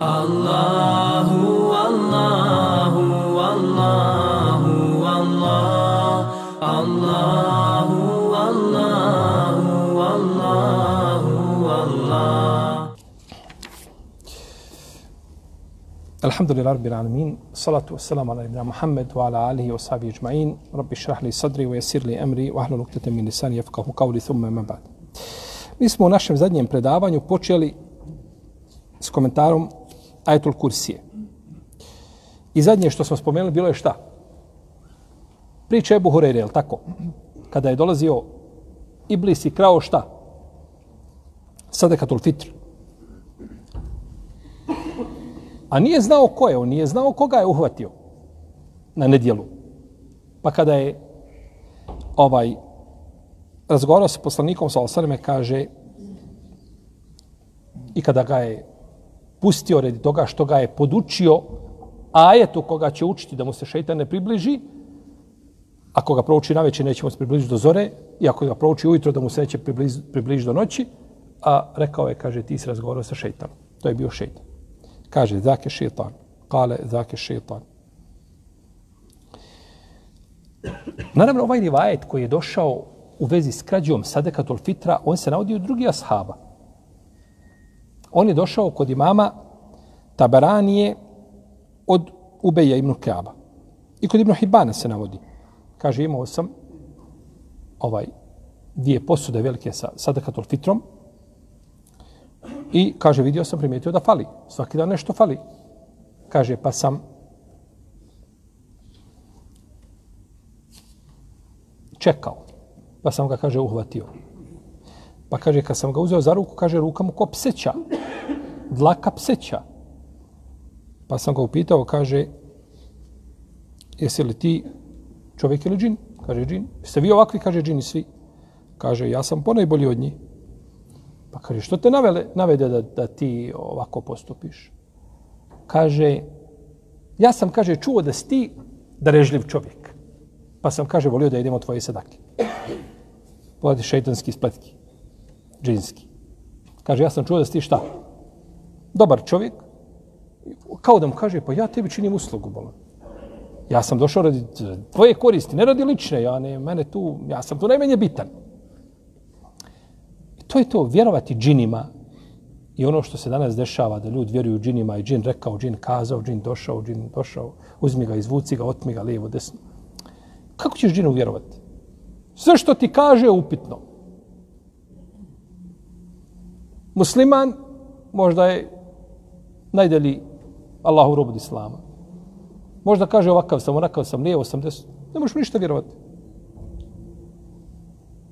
Allahu, Allahu, Allahu, Allah, Allahu, Allahu, Allahu, Allah. Alhamdulillah rabbil alamin. Salatu wassalamu ala nabiyina Muhammad wa ala alihi wa sahbihi ajma'in. Rabbi shrah li sadri wa yassir li amri wa ahlul 'uqdatam min lisani yafqahu qawli thumma ma ba'd. Mi smo u našem zadnjem predavanju počeli s komentarom ajetul kursije. I zadnje što smo spomenuli bilo je šta? Priča Ebu Hureyre, je tako? Kada je dolazio Iblis i krao šta? Sadekatul fitr. A nije znao ko je, on nije znao koga je uhvatio na nedjelu. Pa kada je ovaj razgovarao sa poslanikom sa Osaleme, kaže i kada ga je pustio redi toga što ga je podučio ajetu koga će učiti da mu se šeitan ne približi, ako ga prouči na večer nećemo se približiti do zore, i ako ga prouči ujutro da mu se neće približiti približ do noći, a rekao je, kaže, ti si razgovarao sa šeitanom. To je bio šeitan. Kaže, zake šeitan. Kale, zake šeitan. Naravno, ovaj rivajet koji je došao u vezi s krađom Sadekatul Fitra, on se navodio u drugi ashaba. On je došao kod imama Tabaranije od Ubeja ibn Kaaba. I kod Ibn Hibana se navodi. Kaže, imao sam ovaj dvije posude velike sa sadakatul Fitrom i kaže, vidio sam, primijetio da fali. Svaki dan nešto fali. Kaže, pa sam čekao. Pa sam ga, kaže, uhvatio. Pa kaže, kad sam ga uzeo za ruku, kaže, ruka mu ko pseća. Dlaka pseća. Pa sam ga upitao, kaže, jesi li ti čovjek ili džin? Kaže, džin. Jeste vi ovakvi? Kaže, džini svi. Kaže, ja sam ponajbolji od njih. Pa kaže, što te navele, navede da, da ti ovako postupiš? Kaže, ja sam, kaže, čuo da si ti darežljiv čovjek. Pa sam, kaže, volio da idemo tvoje sadake. Pogledajte šeitanski spletki. Džinski. Kaže, ja sam čuo da si ti šta? Dobar čovjek. Kao da mu kaže, pa ja tebi činim uslugu, bolan. Ja sam došao radi tvoje koristi, ne radi lične, ja ne, mene tu, ja sam tu najmanje bitan. I to je to, vjerovati džinima i ono što se danas dešava, da ljudi vjeruju džinima i džin rekao, džin kazao, džin došao, džin došao, uzmi ga, izvuci ga, otmi ga, lijevo, desno. Kako ćeš džinu vjerovati? Sve što ti kaže je upitno. Musliman možda je najdeli Allahu robu Islama. Možda kaže ovakav sam, onakav sam, lijevo sam, desno. Ne možeš ništa vjerovati.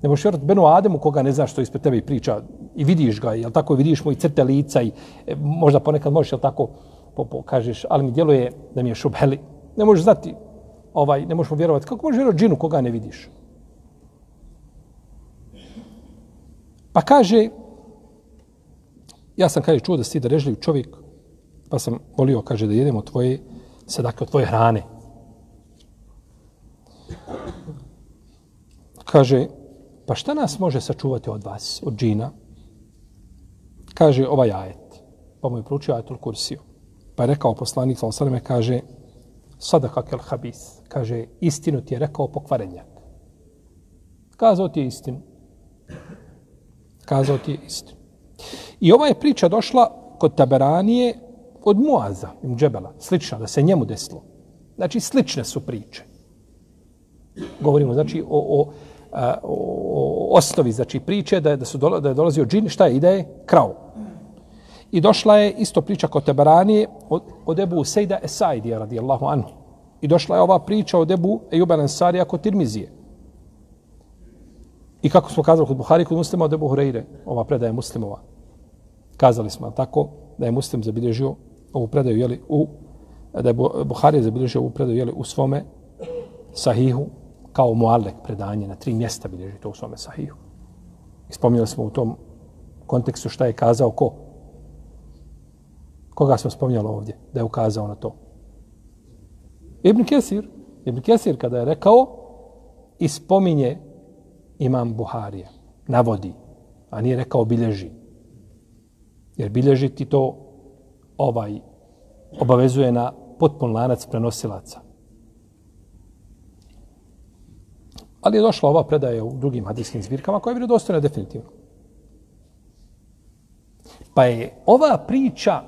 Ne možeš vjerovati Benu Ademu koga ne znaš što ispred tebe priča i vidiš ga, jel tako, vidiš mu i crte lica i e, možda ponekad možeš, jel tako, po, po, kažeš, ali mi djeluje da mi je šubheli. Ne možeš znati, ovaj, ne možeš mu vjerovati. Kako možeš vjerovati džinu koga ne vidiš? Pa kaže, ja sam, kaže, čuo da si ti darežljiv čovjek, pa sam volio, kaže, da jedemo tvoje, sadake od tvoje hrane. Kaže, pa šta nas može sačuvati od vas, od džina? Kaže, ovaj ajet. Pa mu je pručio ajetul kursiju. Pa je rekao poslanik, sa osaleme, kaže, sadaka kel habis. Kaže, istinu ti je rekao pokvarenjak. Kazao ti je istinu. Kazao ti je istinu. I ova je priča došla kod Taberanije od Muaza, im džebela, slična, da se njemu desilo. Znači, slične su priče. Govorimo, znači, o, o, a, o osnovi, znači, priče da je, da, su dola, da je dolazio džin, šta je, ide je krao. I došla je isto priča kod Taberanije od, od Ebu Sejda Esaidija, radijallahu anhu. I došla je ova priča od Ebu Ejuba Ansarija kod Tirmizije. I kako smo kazali kod Buhari, kod muslima od Ebu Hureyre, ova predaja muslimova. Kazali smo tako da je muslim zabilježio ovu predaju, jeli, u, da je Buhari zabilježio ovu predaju, jeli, u svome sahihu, kao muallek predanje, na tri mjesta bilježi to u svome sahihu. Ispomnili smo u tom kontekstu šta je kazao ko? Koga smo spomnjali ovdje da je ukazao na to? Ibn Kesir. Ibn Kesir kada je rekao ispominje imam Buharija, navodi, a nije rekao bilježi. Jer bilježiti to ovaj obavezuje na potpun lanac prenosilaca. Ali je došla ova predaja u drugim hadijskim zbirkama koja je vjerodostojna definitivno. Pa je ova priča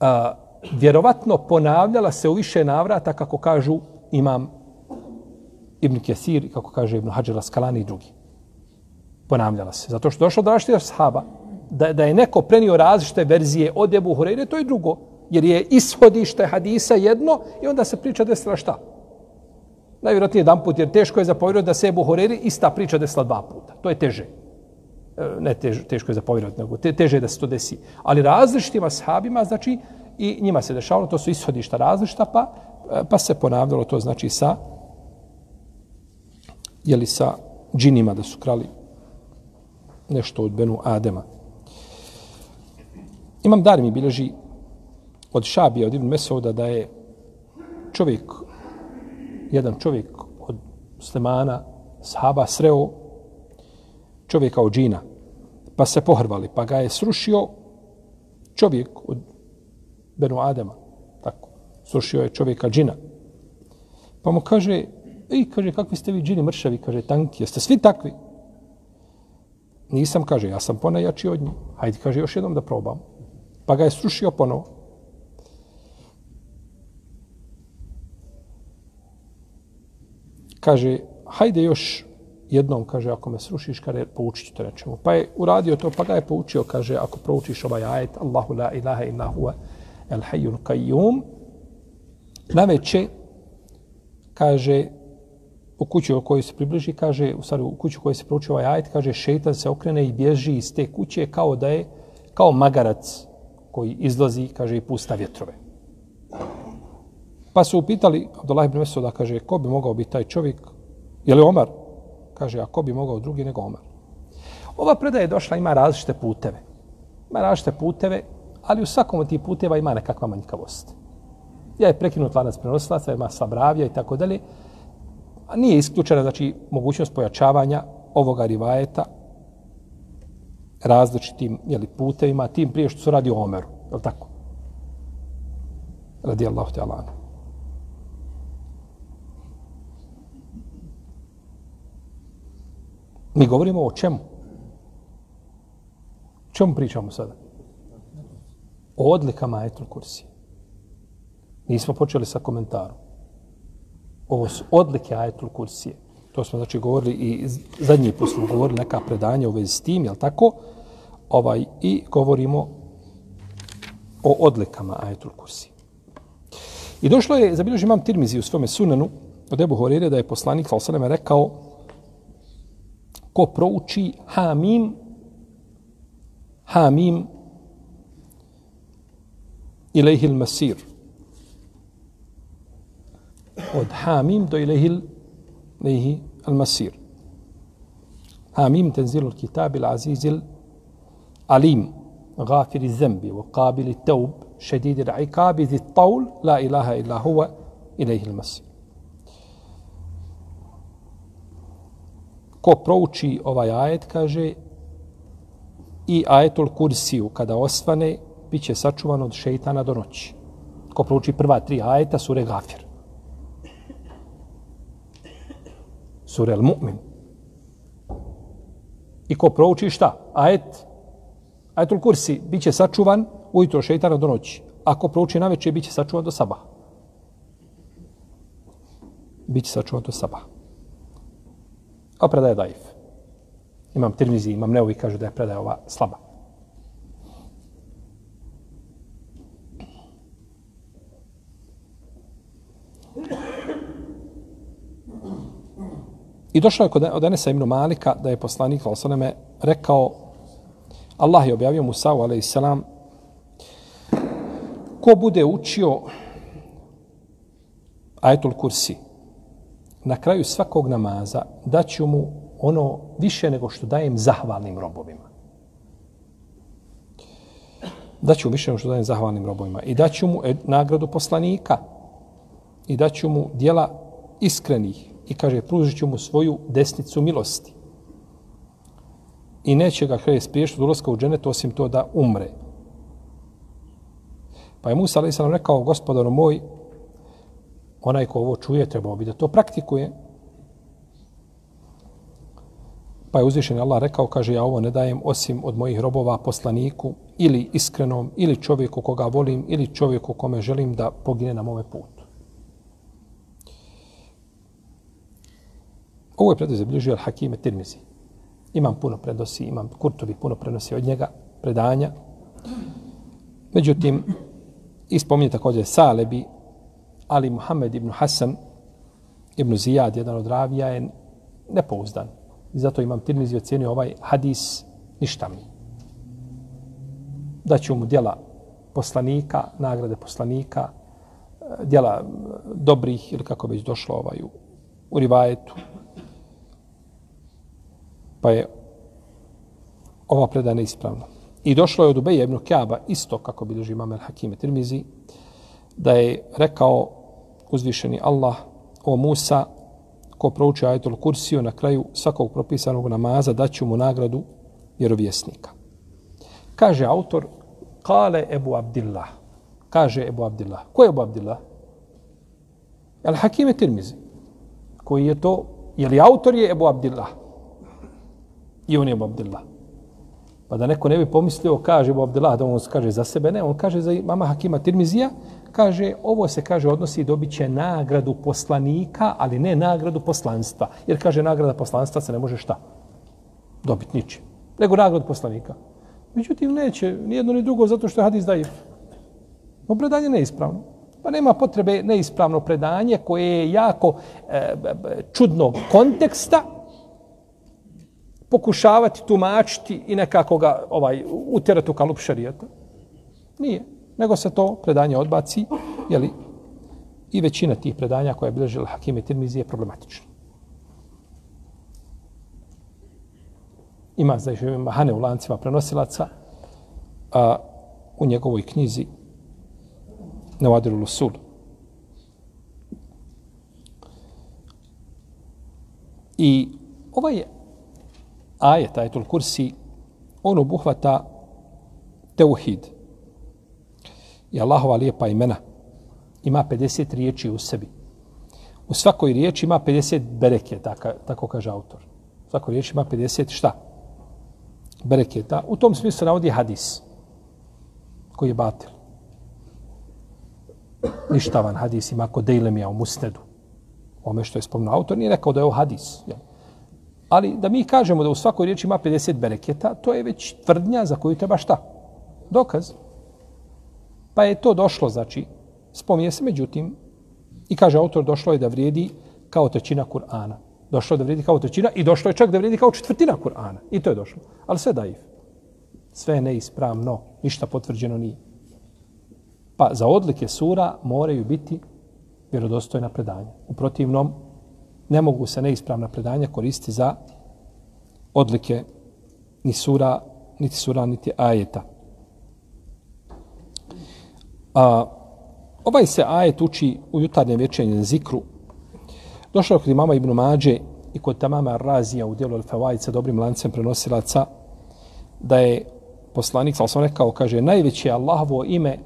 a, vjerovatno ponavljala se u više navrata kako kažu imam Ibn Kesir, kako kaže Ibn Hađar Askalani i drugi. Ponavljala se. Zato što došlo od različitih sahaba, da, da je neko prenio različite verzije od Ebu Hureyre, to je drugo. Jer je ishodište hadisa jedno i onda se priča desila šta? Najvjerojatnije jedan put, jer teško je zapovjerovati da se Ebu Hureyre ista priča desila dva puta. To je teže. E, ne tež, teško je zapovjerovati, nego te, teže je da se to desi. Ali različitim sahabima, znači, i njima se dešavalo, to su ishodišta različita, pa, e, pa se ponavljalo to, znači, sa jeli sa džinima da su krali nešto od Benu Adema. Imam dar mi bilježi od Šabija, od Ibn Mesauda, da je čovjek, jedan čovjek od Slemana, sahaba, sreo čovjeka od džina, pa se pohrvali, pa ga je srušio čovjek od Benu Adema, tako, srušio je čovjeka džina. Pa mu kaže, i kaže, kakvi ste vi džini mršavi, kaže, tanki, jeste svi takvi? Nisam, kaže, ja sam ponajači od njih. Hajde, kaže, još jednom da probam. Pa ga je srušio ponovo. Kaže, hajde još jednom, kaže, ako me srušiš, kaže, poučit ću te nečemu. Pa je uradio to, pa ga je poučio, kaže, ako proučiš ovaj ajet, Allahu la ilaha illa huwa el hayyul qayyum, na veće, kaže, u kuću u kojoj se približi, kaže, u stvari u kuću u kojoj se prouči ovaj ajet, kaže, šeitan se okrene i bježi iz te kuće kao da je, kao magarac koji izlazi, kaže, i pusta vjetrove. Pa su upitali, Abdullah ibn Mesuda, kaže, ko bi mogao biti taj čovjek? Je li Omar? Kaže, a ko bi mogao drugi nego Omar? Ova predaja je došla, ima različite puteve. Ima različite puteve, ali u svakom od tih puteva ima nekakva manjkavost. Ja je prekinut lanac prenosilaca, ima slabravija i tako dalje. A nije isključena znači mogućnost pojačavanja ovoga rivajeta različitim jeli, putevima, tim prije što se radi o Omeru. Je li tako? Radi Allah te Allah. Mi govorimo o čemu? O čemu pričamo sada? O odlikama Ajetul Kursi. Nismo počeli sa komentarom ovo su odlike ajetul kursije. To smo znači govorili i zadnji put smo govorili neka predanja u vezi s tim, jel tako? Ovaj, I govorimo o odlikama ajetul kursije. I došlo je, zabilježi imam tirmizi u svome sunanu, od Ebu Horire, da je poslanik Salsaleme rekao ko prouči hamim hamim ilaihi masir od Hamim do Ilehil Nehi Al-Masir. Hamim tenzilu kitab il azizil alim, gafiri zembi, u kabili taub, šedidir ikabi zi taul, la ilaha illa huva, Ilehi Al-Masir. Ko prouči ovaj ajet, kaže, i ajetul kursiju, kada osvane, bit će sačuvan od šeitana do noći. Ko prouči prva tri ajeta, sure gafir. Sura Al-Mu'min. I ko prouči šta? Ajet, ajetul kursi, bit će sačuvan ujutro šeitana do noći. Ako prouči na večer, bit će sačuvan do sabaha. Biće sačuvan do sabaha. A predaje daif. Imam tirmizi, imam neovi, kažu da je predaja ova slaba. I došlo je kod od Enesa ibn Malika da je poslanik Osaneme rekao Allah je objavio Musa a.s. Ko bude učio ajetul kursi na kraju svakog namaza daću mu ono više nego što dajem zahvalnim robovima. Daću mu više nego što dajem zahvalnim robovima. I daću mu e, nagradu poslanika. I daću mu dijela iskrenih i kaže pružit ću mu svoju desnicu milosti. i neće ga kada spriješiti od ulaska u dženet osim to da umre. Pa je Musa ali sam rekao, gospodaru moj, onaj ko ovo čuje, trebao bi da to praktikuje. Pa je uzvišen Allah rekao, kaže, ja ovo ne dajem osim od mojih robova poslaniku ili iskrenom, ili čovjeku koga volim, ili čovjeku kome želim da pogine na mome putu. Ovo je predo zabilježio Al-Hakime Tirmizi. Imam puno predosi, imam Kurtovi puno prenosi od njega, predanja. Međutim, ispominje također Salebi, ali Muhammed ibn Hasan ibn Zijad, jedan od ravija, je nepouzdan. I zato imam Tirmizi ocjenio ovaj hadis ništa mi. Da ću mu djela poslanika, nagrade poslanika, eh, djela dobrih, ili kako već došlo ovaj, u, u rivajetu. Pa je ova predaja neispravna. I došlo je od Ubeja ibn Kjaba, isto kako bilježi imam al-Hakime Tirmizi, da je rekao uzvišeni Allah o Musa, ko prouči ajetul kursiju na kraju svakog propisanog namaza, daću mu nagradu vjerovjesnika. Kaže autor, kale Ebu Abdillah. Kaže Ebu Abdillah. Ko je Ebu Abdillah? Al Hakime Tirmizi. Koji je to? Je li autor je Ebu Abdillah? I on je Ebu Pa da neko ne bi pomislio, kaže Ebu Abdullah, da on kaže za sebe, ne, on kaže za mama Hakima Tirmizija, kaže, ovo se kaže odnosi dobit će nagradu poslanika, ali ne nagradu poslanstva. Jer kaže, nagrada poslanstva se ne može šta? Dobiti ničim. Nego nagradu poslanika. Međutim, neće ni jedno ni drugo zato što je hadis daif. No, predanje neispravno. Pa nema potrebe neispravno predanje koje je jako e, čudnog konteksta pokušavati tumačiti i nekako ga ovaj, utjerati u kalup šarijeta. Nije nego se to predanje odbaci, jeli, i većina tih predanja koje je bilježila Hakim i Tirmizi je problematična. Ima znači, ima Hane u lancima prenosilaca a, u njegovoj knjizi Nevadiru Lusul. I ovaj je ajet, ajetul kursi, on obuhvata teuhid, i Allahova lijepa imena ima 50 riječi u sebi. U svakoj riječi ima 50 bereke, tako, tako kaže autor. U svakoj riječi ima 50 šta? Bereketa. U tom smislu navodi hadis koji je batil. Ništavan hadis ima kod Dejlemija u Musnedu. Ome što je spomnao autor nije rekao da je ovo hadis. Jel? Ali da mi kažemo da u svakoj riječi ima 50 bereketa, to je već tvrdnja za koju treba šta? Dokaz. Pa je to došlo, znači, spominje se, međutim, i kaže autor, došlo je da vrijedi kao trećina Kur'ana. Došlo je da vrijedi kao trećina i došlo je čak da vrijedi kao četvrtina Kur'ana. I to je došlo. Ali sve daif. Sve je neispravno. Ništa potvrđeno nije. Pa za odlike sura moraju biti vjerodostojna predanja. U protivnom, ne mogu se neispravna predanja koristiti za odlike ni sura, niti sura, niti ajeta. A, ovaj se ajet uči u jutarnjem večernjem zikru. Došao kod imama Ibn Mađe i kod tamama Razija u dijelu Al-Fawajid sa dobrim lancem prenosilaca da je poslanik, sam sam rekao, kaže, najveće je Allahovo ime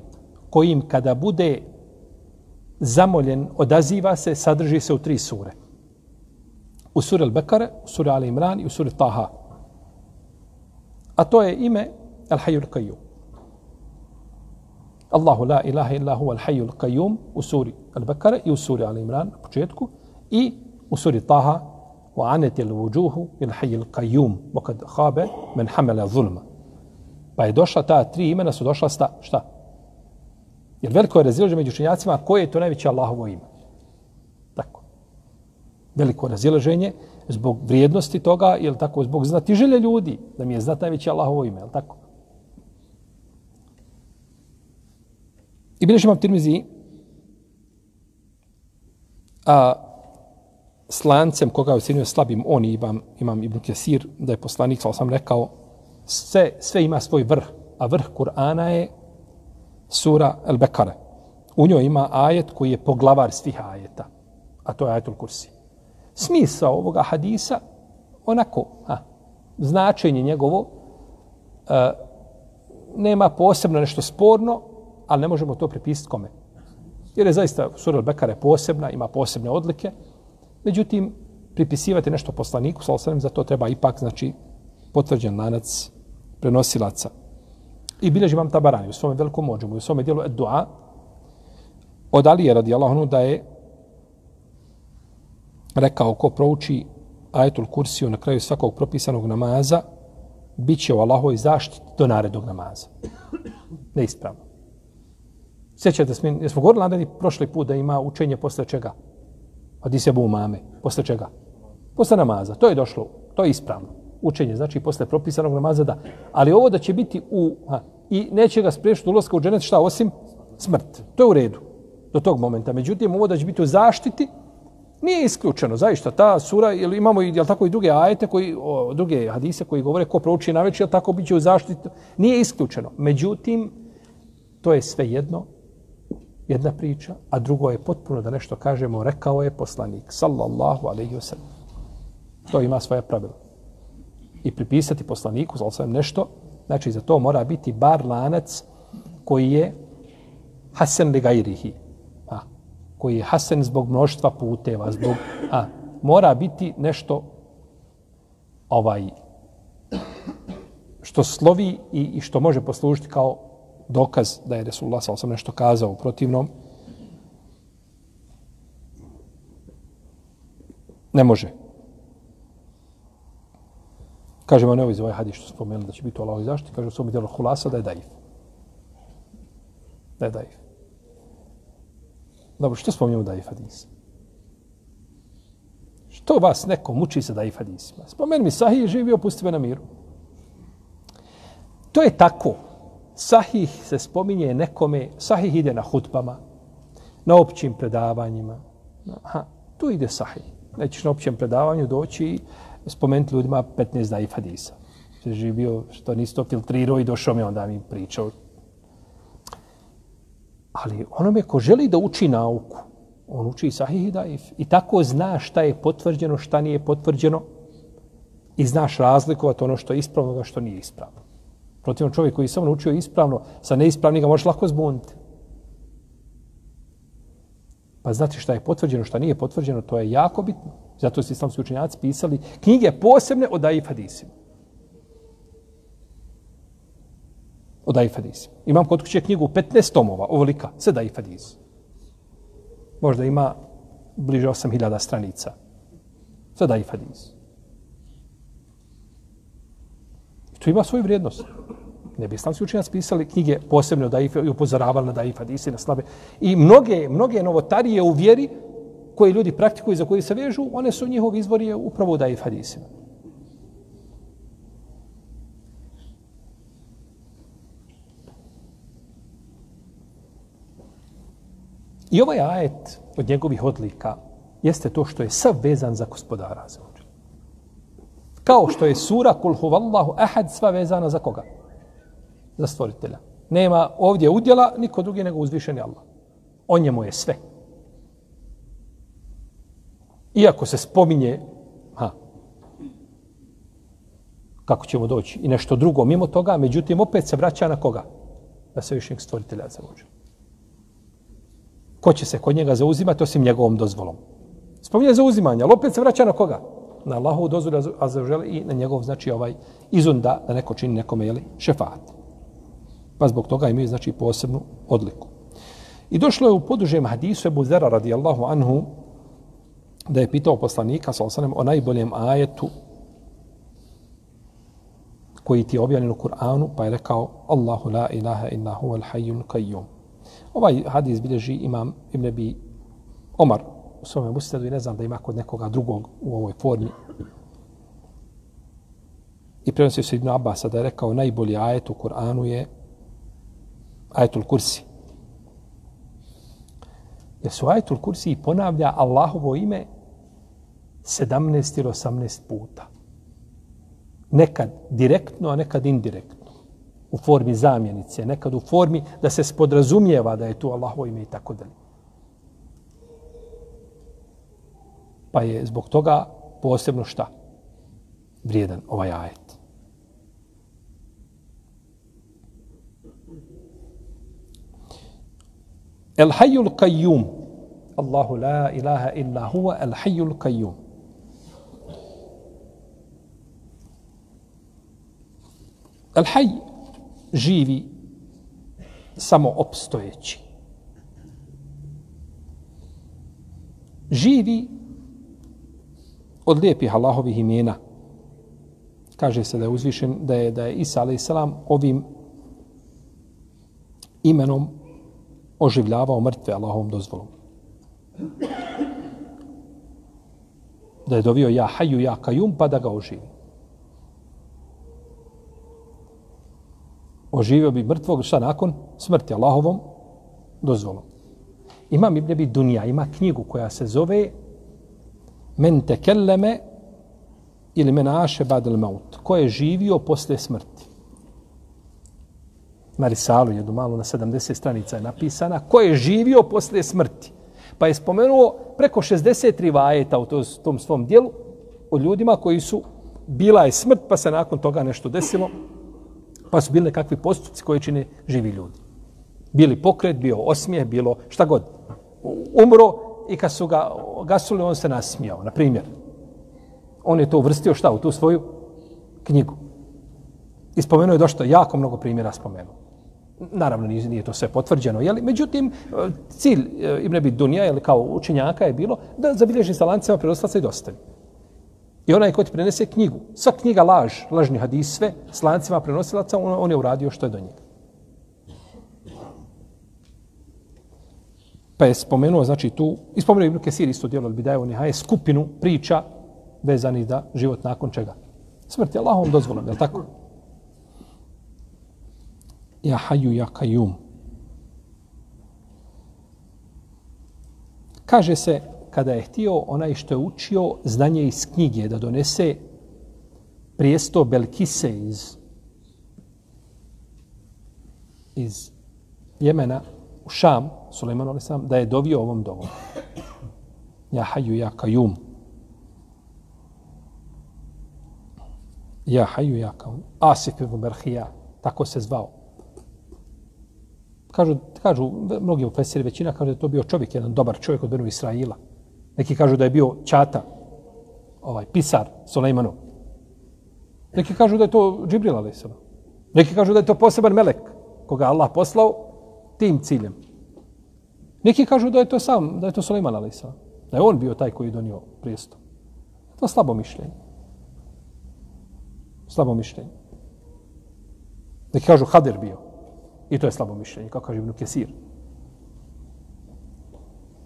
kojim kada bude zamoljen, odaziva se, sadrži se u tri sure. U suri Al-Bekare, u suri Ali Imran i u suri Taha. A to je ime Al-Hayyul Qayyum. Allahu la ilaha illa huwa al-hayyul qayyum u suri Al-Bekare i u suri Al-Imran na početku i u suri Taha wa anat al-wujuhu il hayyul qayyum wa kad khaba man hamala zulma. Pa je došla ta tri imena su došla sta šta? Jer veliko je razilaženje među učenjacima koje je to najveće Allahovo ime. Veliko razilaženje zbog vrijednosti toga, jel tako, zbog znatiželje ljudi, da mi je znat najveće Allahovo ime, jel tako? I bilježi imam Tirmizi a, s lancem koga je ocenio slabim, on imam, imam Ibn Kesir, da je poslanik, sa sam rekao, sve, sve ima svoj vrh, a vrh Kur'ana je sura El Bekare. U njoj ima ajet koji je poglavar svih ajeta, a to je ajetul kursi. Smisao ovoga hadisa, onako, a, značenje njegovo a, nema posebno nešto sporno, ali ne možemo to pripisati kome. Jer je zaista sura Al-Bekare posebna, ima posebne odlike. Međutim, pripisivati nešto poslaniku, sallam, za to treba ipak, znači, potvrđen lanac prenosilaca. I bilježi vam tabarani u svome velikom mođumu, u svome dijelu dua, od Alije radijallahu anhu da je rekao ko prouči ajetul kursiju na kraju svakog propisanog namaza, bit će u Allahovoj zaštiti do narednog namaza. Neispravno. Sjećate smo, jesmo govorili nadani prošli put da ima učenje posle čega? Od bu mame. Posle čega? Posle namaza. To je došlo. To je ispravno. Učenje, znači posle propisanog namaza, da. Ali ovo da će biti u... Ha, I neće ga spriješiti ulazka u dženet šta osim smrt. To je u redu. Do tog momenta. Međutim, ovo da će biti u zaštiti, Nije isključeno, zaista, ta sura, ili imamo i, jel tako, i druge ajete, koji, o, druge hadise koji govore ko prouči na večer, jel tako, bit će u zaštitu. Nije isključeno. Međutim, to je sve jedno, jedna priča, a drugo je potpuno da nešto kažemo, rekao je poslanik, sallallahu alaihi wasallam. To ima svoje pravila. I pripisati poslaniku, sallallahu alaihi nešto, znači za to mora biti bar lanac koji je hasen li gairihi, koji je hasen zbog mnoštva puteva, zbog, a, mora biti nešto ovaj što slovi i, i što može poslužiti kao dokaz da je Resulullah sa sam nešto kazao u protivnom. Ne može. Kažemo, ne iz ovaj hadis što spomenuli da će biti u Allahovi zaštiti, kaže u svom djelu hulasa da je daif. Da je daif. Dobro, što spominjamo da hadis? Što vas neko muči sa da hadisima? Spomeni mi sahih je živio, pusti me na miru. To je tako. Sahih se spominje nekome, sahih ide na hutbama, na općim predavanjima. Aha, tu ide sahih. Nećeš na općem predavanju doći i spomenuti ljudima 15 da hadisa. Se živio, što nisi to filtrirao i došao mi onda mi pričao Ali onome ko želi da uči nauku, on uči sahih i daif. I tako zna šta je potvrđeno, šta nije potvrđeno. I znaš razlikovati ono što je ispravno i što nije ispravno. Protivno čovjek koji samo naučio ispravno, sa neispravnim ga možeš lako zbuniti. Pa znati šta je potvrđeno, šta nije potvrđeno, to je jako bitno. Zato su islamski učenjaci pisali knjige posebne o daif hadisima. O Daif Imam kod kuće knjigu 15 tomova, ovolika, sve Daif Možda ima bliže 8000 stranica. Sve Daif Hadis. I to ima svoju vrijednost. Ne bi islamski učenjaci pisali knjige posebno da i upozoravali na Daif Hadis i na slabe. I mnoge, mnoge novotarije u vjeri koje ljudi praktikuju i za koje se vežu, one su njihovi izvori upravo u Daif Hadisima. I ovaj ajet od njegovih odlika jeste to što je sav vezan za gospodara za Kao što je sura Kul huvallahu ahad sva vezana za koga? Za stvoritelja. Nema ovdje udjela niko drugi nego uzvišeni Allah. On njemu je sve. Iako se spominje ha, kako ćemo doći i nešto drugo mimo toga, međutim opet se vraća na koga? Na svevišnjeg stvoritelja za ko će se kod njega zauzimati osim njegovom dozvolom. Spominje zauzimanje, ali opet se vraća na koga? Na Allahovu dozvolu, a za i na njegov, znači, ovaj izun da, da neko čini nekome, jeli, šefat. Pa zbog toga imaju, znači, posebnu odliku. I došlo je u podužem hadisu Ebu Zera radijallahu anhu da je pitao poslanika sa osanem o najboljem ajetu koji ti je objavljen u Kur'anu, pa je rekao Allahu la ilaha illa huwa al-hayyul qayyum. Ovaj hadis bilježi imam Ibn Abi Omar u svome musnadu i ne znam da ima kod nekoga drugog u ovoj formi. I prenosi se Ibn Abbas da je rekao najbolji ajet u Kur'anu je ajetul kursi. Jer su ajetul kursi ponavlja Allahovo ime 17 ili 18 puta. Nekad direktno, a nekad indirektno u formi zamjenice, nekad u formi da se spodrazumijeva da je tu Allahovo ime i tako dalje. Pa je zbog toga posebno šta? vrijedan ovaj ajet. El hayyul kayyum. Allahu la ilaha illa huwa el hayyul kayyum. El hayy, živi samo opstojeći. Živi od lijepih Allahovih imena. Kaže se da je uzvišen, da je, da je Isa a.s. ovim imenom oživljavao mrtve Allahovom dozvolom. Da je dovio ja haju, ja kajum, pa da ga oživi. Oživio bi mrtvog šta nakon smrti Allahovom dozvolom. Imam Ibn Abi Dunja, ima knjigu koja se zove Men tekelleme ili men aše badel maut. Ko je živio posle smrti. Na risalu jednu malu na 70 stranica je napisana. Ko je živio posle smrti. Pa je spomenuo preko 60 rivajeta u tom svom dijelu o ljudima koji su bila je smrt pa se nakon toga nešto desilo pa su bili nekakvi postupci koji čine živi ljudi. Bili pokret, bio osmijeh, bilo šta god. Umro i kad su ga gasuli, on se nasmijao, na primjer. On je to uvrstio šta u tu svoju knjigu. I spomenuo je došto jako mnogo primjera spomenuo. Naravno, nije, nije to sve potvrđeno. Jeli? Međutim, e, cilj e, Ibn Abid Dunja, jeli, kao učenjaka, je bilo da zabilježi sa lancima prenoslaca i dostavi. I onaj ko ti prenese knjigu, sva knjiga laž, lažni hadis, sve s lancima prenosilaca, on, on je uradio što je do njega. Pa je spomenuo, znači tu, i spomenuo Ibn Kesir isto djelo ali bi skupinu priča vezani da život nakon čega. Smrt je Allahom dozvolom, je li tako? Ja haju, ja kajum. Kaže se, kada je htio onaj što je učio znanje iz knjige da donese prijesto Belkise iz iz Jemena u Šam, Suleiman Ali sam, da je dovio ovom dovom. Ja haju, ja kajum. Ja haju, ja kajum. Asif ibn Berhija, tako se zvao. Kažu, kažu mnogi u Fesiri, većina kaže da je to bio čovjek, jedan dobar čovjek od Benu Israila. Neki kažu da je bio Čata, ovaj pisar Sulejmanov. Neki kažu da je to Džibril a.s. Neki kažu da je to poseban melek koga Allah poslao tim ciljem. Neki kažu da je to sam, da je to Sulejman a.s. Da je on bio taj koji je donio prijestup. To je slabo mišljenje. Slabo mišljenje. Neki kažu Hadir bio. I to je slabo mišljenje, kako kaže Ibn Kesir.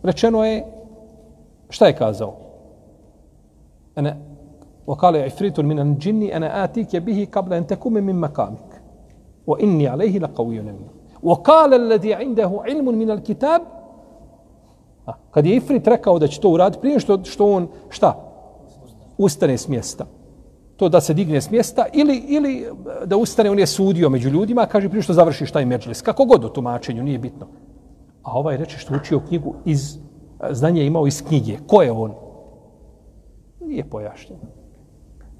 Rečeno je Šta je kazao? Ene, wakale ifritun min an jinni ana atike bihi qabla an takume min makamik. Wa inni alayhi وقال الذي عنده alladhi indahu ilmun min kad je Ifrit rekao da će to uraditi prije što, što on, šta? Ustane s mjesta. To da se digne s mjesta ili, ili da ustane, on je sudio među ljudima, kaže prije što završiš taj međlis. Kako god o tumačenju, nije bitno. A ovaj reče što učio knjigu iz znanje imao iz knjige. Ko je on? Nije pojašnjeno.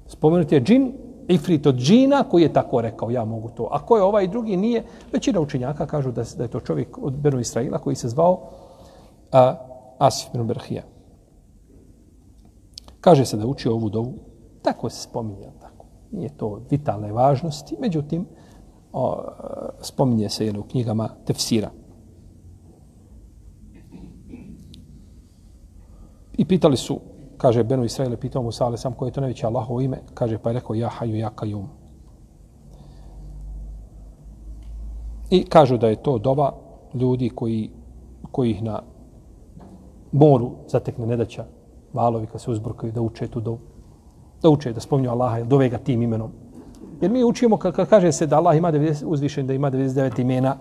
Spomenut je džin, ifrit od džina koji je tako rekao, ja mogu to. A ko je ovaj drugi? Nije. Većina učenjaka kažu da, da je to čovjek od Benu Israila koji se zvao a, Asif bin Berhija. Kaže se da učio ovu dovu. Tako se spominje. Tako. Nije to vitalne važnosti. Međutim, o, spominje se u knjigama tefsira. I pitali su, kaže Benu Israile, pitao Musa, ali sam koje je to najveće Allahovo ime, kaže pa je rekao ja haju ja kajum. I kažu da je to doba ljudi koji, koji ih na moru zatekne nedaća, valovi kad se uzbrkaju da uče tu dobu. Da uče, da spominju Allaha, dove ga tim imenom. Jer mi učimo, kad kaže se da Allah ima 90, uzvišen, da ima 99 imena,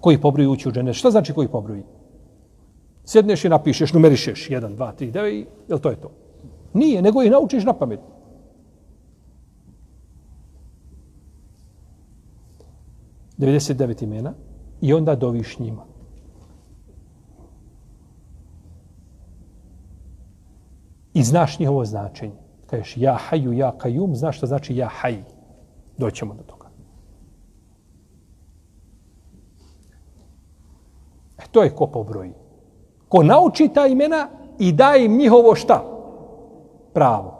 koji pobruju ući u džene. Šta znači koji pobruju? Sjedneš i napišeš, numerišeš 1, 2, 3, 9 i jel to je to? Nije, nego ih naučiš na pamet. Devet imena i onda doviš njima. I znaš njihovo značenje. Kažeš ja haju, ja kajum, znaš što znači ja haj. Doćemo do toga. E, to je ko pobroji. Ko nauči ta imena i daje im njihovo šta? Pravo.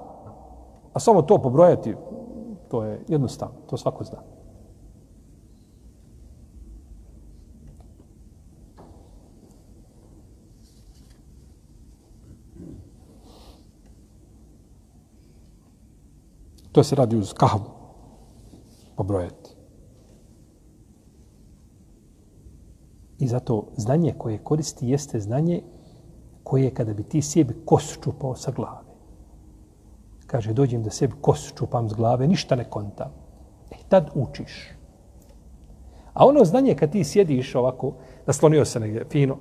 A samo to pobrojati, to je jednostavno, to svako zna. To se radi uz kahvu. Pobrojati. I zato znanje koje koristi jeste znanje koje kada bi ti sebi kos čupao sa glave. Kaže, dođem da sebi kos čupam s glave, ništa ne kontam. E, tad učiš. A ono znanje kad ti sjediš ovako, naslonio se negdje fino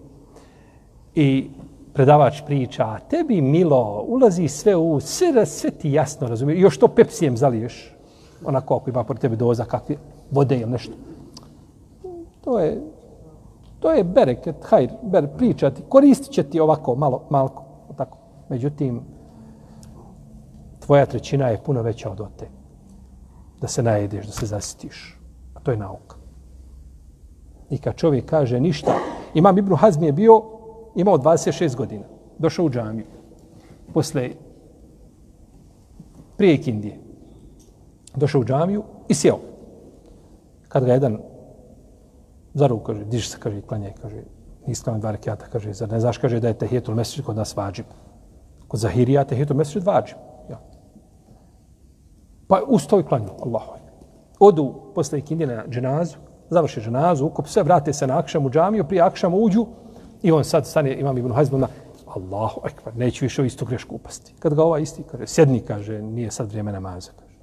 i predavač priča, a tebi milo, ulazi sve u, sve, sve ti jasno razumije. Još to pepsijem zaliješ, onako ako ima pored tebe doza, kakve vode ili nešto. To je, to je bereket, hajr, ber, pričati, koristit će ti ovako, malo, malko, tako. Međutim, tvoja trećina je puno veća od ote. Da se najedeš, da se zasitiš. A to je nauka. I kad čovjek kaže ništa, Imam Ibn Hazmi je bio imao 26 godina. Došao u džamiju. Posle prije Kindije. Došao u džamiju i sjeo. Kad ga jedan za ruku, kaže, diži se, kaže, klanjaj, kaže, nisam dva rekiata, kaže, zar ne znaš, kaže, da je tehijetul mesečit kod nas vađib. Kod Zahirija tehijetul mesečit vađib. Ja. Pa ustao i klanju, Allahu. Odu posle ikindije na dženazu, završi dženazu, ukup sve, vrate se na akšam u džamiju, prije akšam uđu, I on sad stane, imam Ibn Hazm, na Allahu ekvar, neću više u istu grešku upasti. Kad ga ova isti kaže, sjedni, kaže, nije sad vrijeme namaza. Kaže,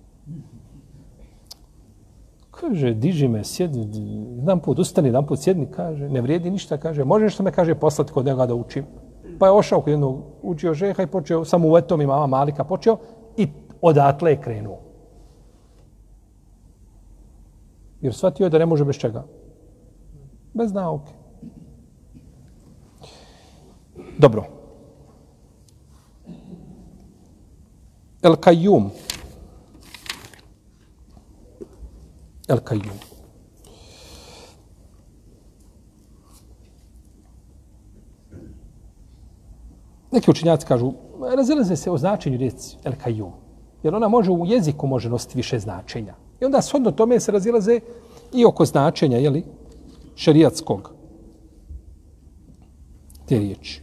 kaže diži me, sjedi, jedan put ustani, jedan put sjedni, kaže, ne vrijedi ništa, kaže, možeš što me, kaže, poslati kod njega da učim. Pa je ošao kod jednog, učio žeha i počeo, samo etom i mama Malika počeo i odatle je krenuo. Jer shvatio je da ne može bez čega. Bez nauke. Dobro. El Kajum. El Kajum. Neki učinjaci kažu, razilaze se o značenju riječi El Kajum. Jer ona može u jeziku može nositi više značenja. I onda shodno tome se razilaze i oko značenja, jeli, šerijatskog te riječi.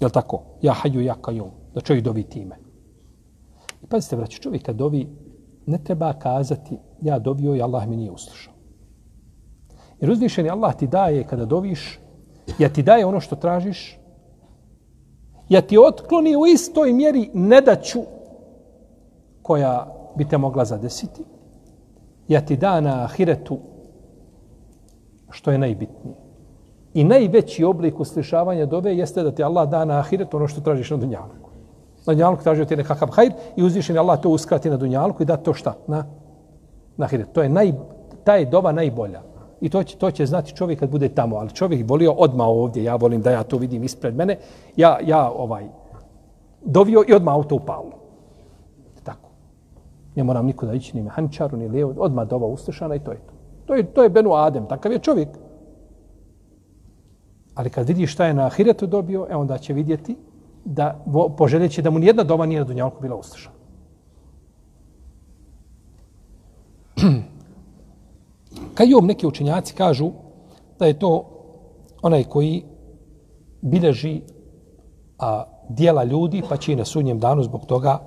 Je tako? Ja haju, ja kajum. Da čovjek dovi time. Pazite, vraći, čovjek kad dovi, ne treba kazati ja dovio i Allah mi nije uslušao. Jer uzvišeni Allah ti daje kada doviš, ja ti daje ono što tražiš, ja ti otkloni u istoj mjeri nedaću koja bi te mogla zadesiti, ja ti da na ahiretu što je najbitnije. I najveći oblik uslišavanja dove jeste da ti Allah da na ahiretu ono što tražiš na dunjavu. Na dunjalku tražio ti nekakav hajr i uzvišen Allah to uskrati na dunjalku i da to šta? Na, na hiret. To je naj, ta je doba najbolja. I to će, to će znati čovjek kad bude tamo. Ali čovjek volio odma ovdje. Ja volim da ja to vidim ispred mene. Ja, ja ovaj, dovio i odma auto upalo. Tako. Ne moram nikuda ići ni mehančaru, ni lijevo. Odma dova uslišana i to je to. To je, to je Benu Adem. Takav je čovjek. Ali kad vidi šta je na ahiretu dobio, e onda će vidjeti da poželjeće da mu nijedna doba nije na dunjalku bila uslušana. Kajom neki učenjaci kažu da je to onaj koji bilježi a, dijela ljudi, pa će i na sudnjem danu zbog toga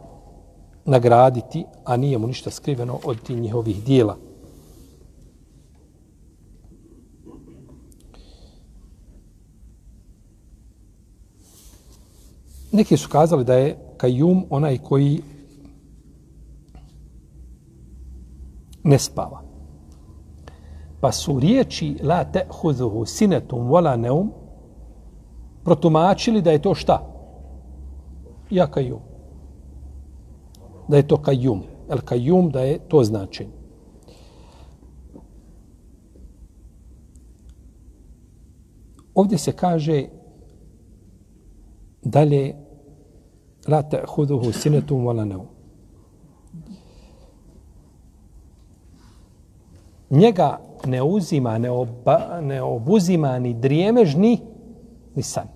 nagraditi, a nije mu ništa skriveno od tih njihovih dijela. Neki su kazali da je kajum onaj koji ne spava. Pa su riječi la te'huzuhu sinetum vola neum protumačili da je to šta? Ja kajum. Da je to kajum. El kajum da je to značenje. Ovdje se kaže Dalje, la ta'khuduhu sinetum wala naum. Njega ne uzima, ne, oba, ne obuzima ni drijemež, ni, ni san.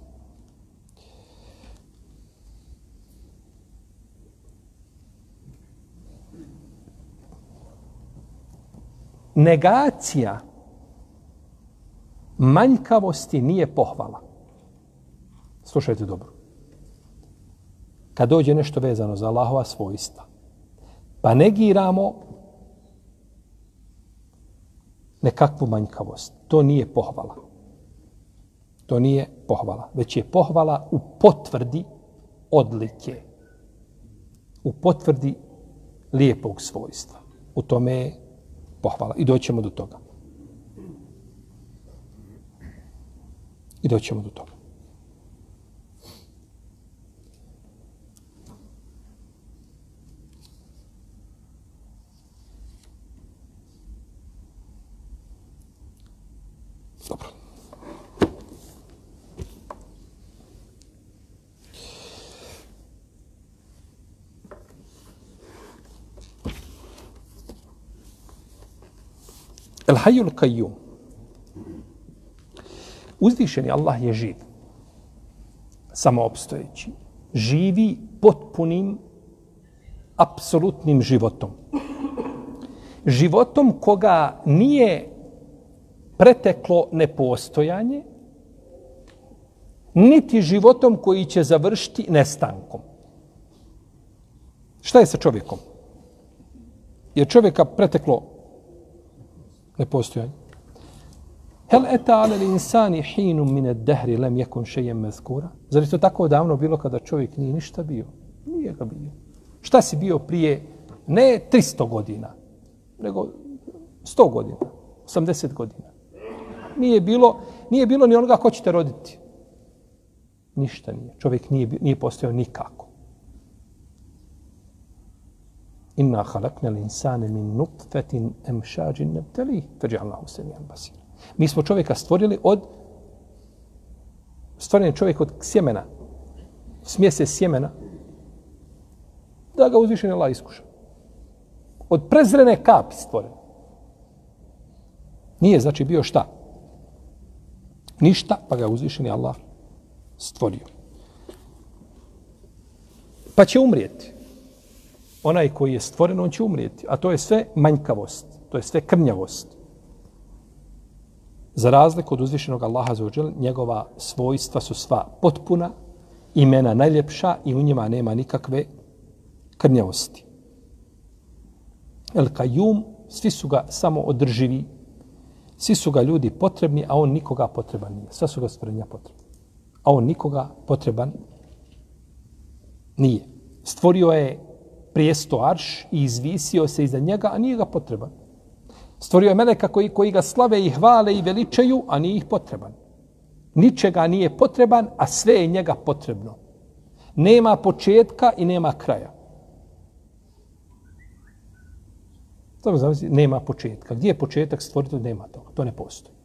Negacija manjkavosti nije pohvala. Slušajte dobro. Kad dođe nešto vezano za Allahova svojstva, pa negiramo nekakvu manjkavost. To nije pohvala. To nije pohvala. Već je pohvala u potvrdi odlike. U potvrdi lijepog svojstva. U tome je pohvala. I doćemo do toga. I doćemo do toga. El Hayyul Qayyum. Uzvišeni Allah je živ. Samoopstojeći. Živi potpunim apsolutnim životom. Životom koga nije preteklo nepostojanje, niti životom koji će završiti nestankom. Šta je sa čovjekom? Je čovjeka preteklo nepostojanje? Hel eta ale li insani hinum mine dehri lem jekun šejem mezkura? Zar je to tako davno bilo kada čovjek nije ništa bio? Nije ga bio. Šta si bio prije ne 300 godina, nego 100 godina, 80 godina? nije bilo, nije bilo ni onoga ko ćete roditi. Ništa nije. Čovjek nije, nije postojao nikako. Inna halakna l'insane min nutfetin emšađin nebteli, feđe Allahu se mi basir. Mi smo čovjeka stvorili od stvoren je čovjek od sjemena, smjese sjemena, da ga uzvišen Allah iskuša. Od prezrene kapi stvoren. Nije znači bio šta? Ništa, pa ga uzvišeni Allah stvorio. Pa će umrijeti. Onaj koji je stvoren, on će umrijeti. A to je sve manjkavost. To je sve krnjavost. Za razliku od uzvišenog Allaha za uđel, njegova svojstva su sva potpuna, imena najljepša i u njima nema nikakve krnjavosti. El Kajum, svi su ga samo održivi, Svi su ga ljudi potrebni, a on nikoga potreban nije. Sva su ga stvorenja potrebni. A on nikoga potreban nije. Stvorio je prijesto arš i izvisio se iza njega, a nije ga potreban. Stvorio je meleka koji, koji ga slave i hvale i veličaju, a nije ih potreban. Ničega nije potreban, a sve je njega potrebno. Nema početka i nema kraja. To znači nema početka. Gdje je početak stvoriti, nema toga. To ne postoji.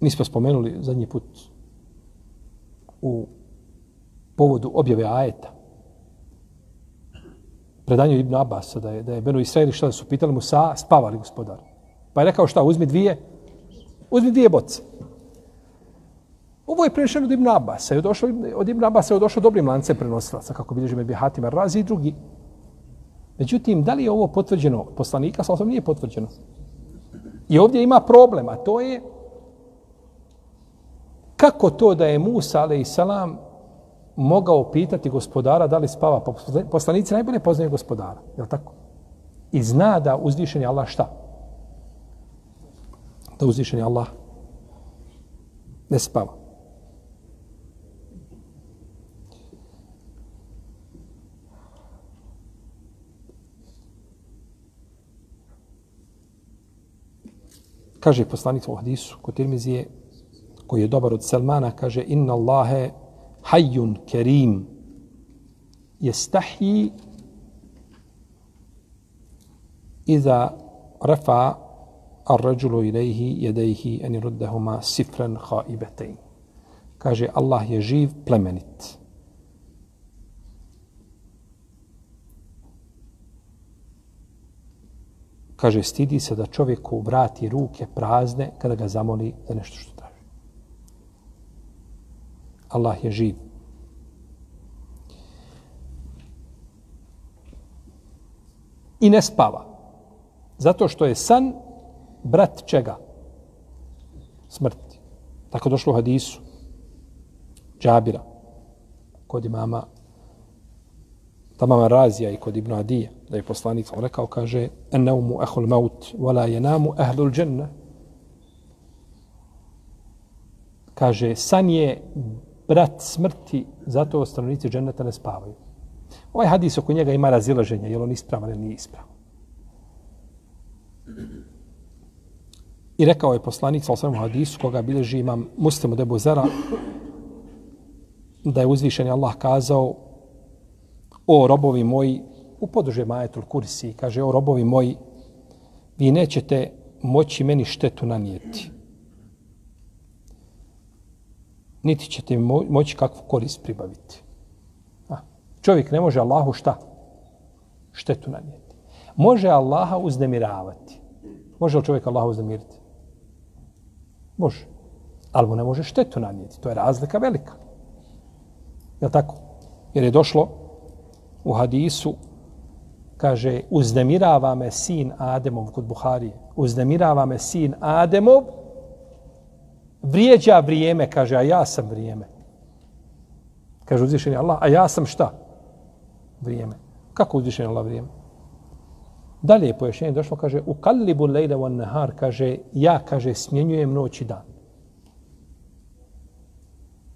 Mi smo spomenuli zadnji put u povodu objave ajeta predanju Ibn Abbas da je, da je Beno Israeli šta da su pitali mu sa, spavali gospodar. Pa je rekao šta, uzmi dvije, uzmi dvije boce. Ovo je prenešeno od Ibn Abasa. Je došlo, od Ibn Abasa je došlo dobrim lance prenosilaca, kako bilježi Mebi Hatima Razi i drugi. Međutim, da li je ovo potvrđeno poslanika? Sa nije potvrđeno. I ovdje ima problem, a to je kako to da je Musa, ale i salam, mogao pitati gospodara da li spava. Pa poslanici najbolje poznaju gospodara, je li tako? I zna da uzvišen je Allah šta? Da uzvišen je Allah ne spava. kaže poslanik u hadisu kod Tirmizije koji je dobar od Selmana, kaže inna Allahe hayyun kerim jestahi iza rafa ar rajulu ilaihi jedaihi en iruddahuma sifran haibetein. Kaže, Allah je živ, plemenit. Kaže, stidi se da čovjeku vrati ruke prazne kada ga zamoli za nešto što. Allah je živ. I ne spava. Zato što je san brat čega? Smrti. Tako došlo u hadisu. Džabira. Kod imama Tamama Razija i kod Ibn Adija, da je poslanik sam rekao, kaže, ennaumu ehul maut, wala jenamu ehlul dženne. Kaže, san je brat smrti, zato stanovnici dženeta ne spavaju. Ovaj hadis oko njega ima razilaženje, je li on ispravan ili nije ispravan. I rekao je poslanik sa osvrame hadisu, koga bilježi imam muslimu debu zara, da je uzvišen Allah kazao, o robovi moji, u podruže majetul kursi, kaže, o robovi moji, vi nećete moći meni štetu nanijeti. Niti ćete moći kakvu korist pribaviti. A, čovjek ne može Allahu šta? Štetu nanijeti. Može Allaha uznemiravati. Može li čovjek Allaha uznemiriti? Može. Ali mu ne može štetu nanijeti. To je razlika velika. Je tako? Jer je došlo u hadisu kaže uznemirava me sin Ademov kod Buharije. Uznemirava me sin Ademov vrijeđa vrijeme, kaže, a ja sam vrijeme. Kaže uzvišeni Allah, a ja sam šta? Vrijeme. Kako uzvišeni Allah vrijeme? Dalje je pojašnjenje došlo, kaže, u kallibu lejda van nahar, kaže, ja, kaže, smjenjujem noć i dan.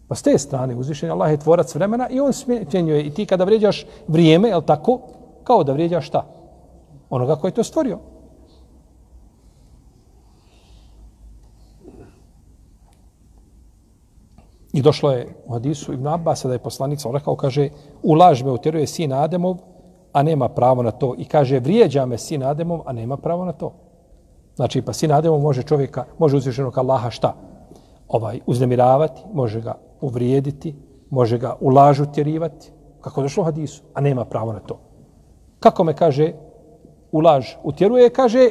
Pa s te strane uzvišeni Allah je tvorac vremena i on smjenjuje. I ti kada vrijeđaš vrijeme, je tako, kao da vrijeđaš šta? Onoga koji je to stvorio. I došlo je u hadisu Ibn Abbas da je poslanik sam rekao, kaže, u laž me utjeruje sin Ademov, a nema pravo na to. I kaže, vrijeđa me sin Ademov, a nema pravo na to. Znači, pa sin Ademov može čovjeka, može uzvišenog Allaha šta? Ovaj, uznemiravati, može ga uvrijediti, može ga u laž utjerivati, kako došlo u hadisu, a nema pravo na to. Kako me kaže, u laž utjeruje, kaže,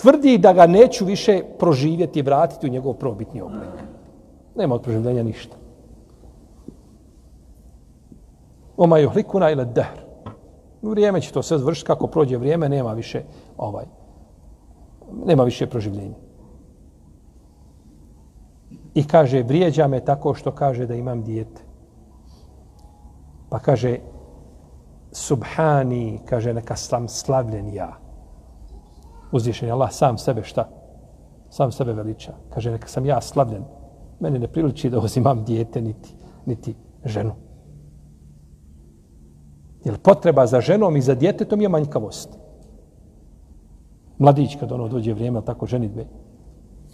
tvrdi da ga neću više proživjeti i vratiti u njegov probitni oblik. Nema od proživljenja ništa. Oma je hlikuna ili dehr. Vrijeme će to sve zvršiti, kako prođe vrijeme, nema više ovaj, nema više proživljenja. I kaže, vrijeđa me tako što kaže da imam dijete. Pa kaže, subhani, kaže, neka sam slavljen ja. Uzvišen je Allah sam sebe šta? Sam sebe veliča. Kaže, neka sam ja slavljen. Meni ne priliči da uzimam dijete, niti, niti ženu. Jer potreba za ženom i za djetetom je manjkavost. Mladić, kad ono dođe vrijeme, tako ženitbe,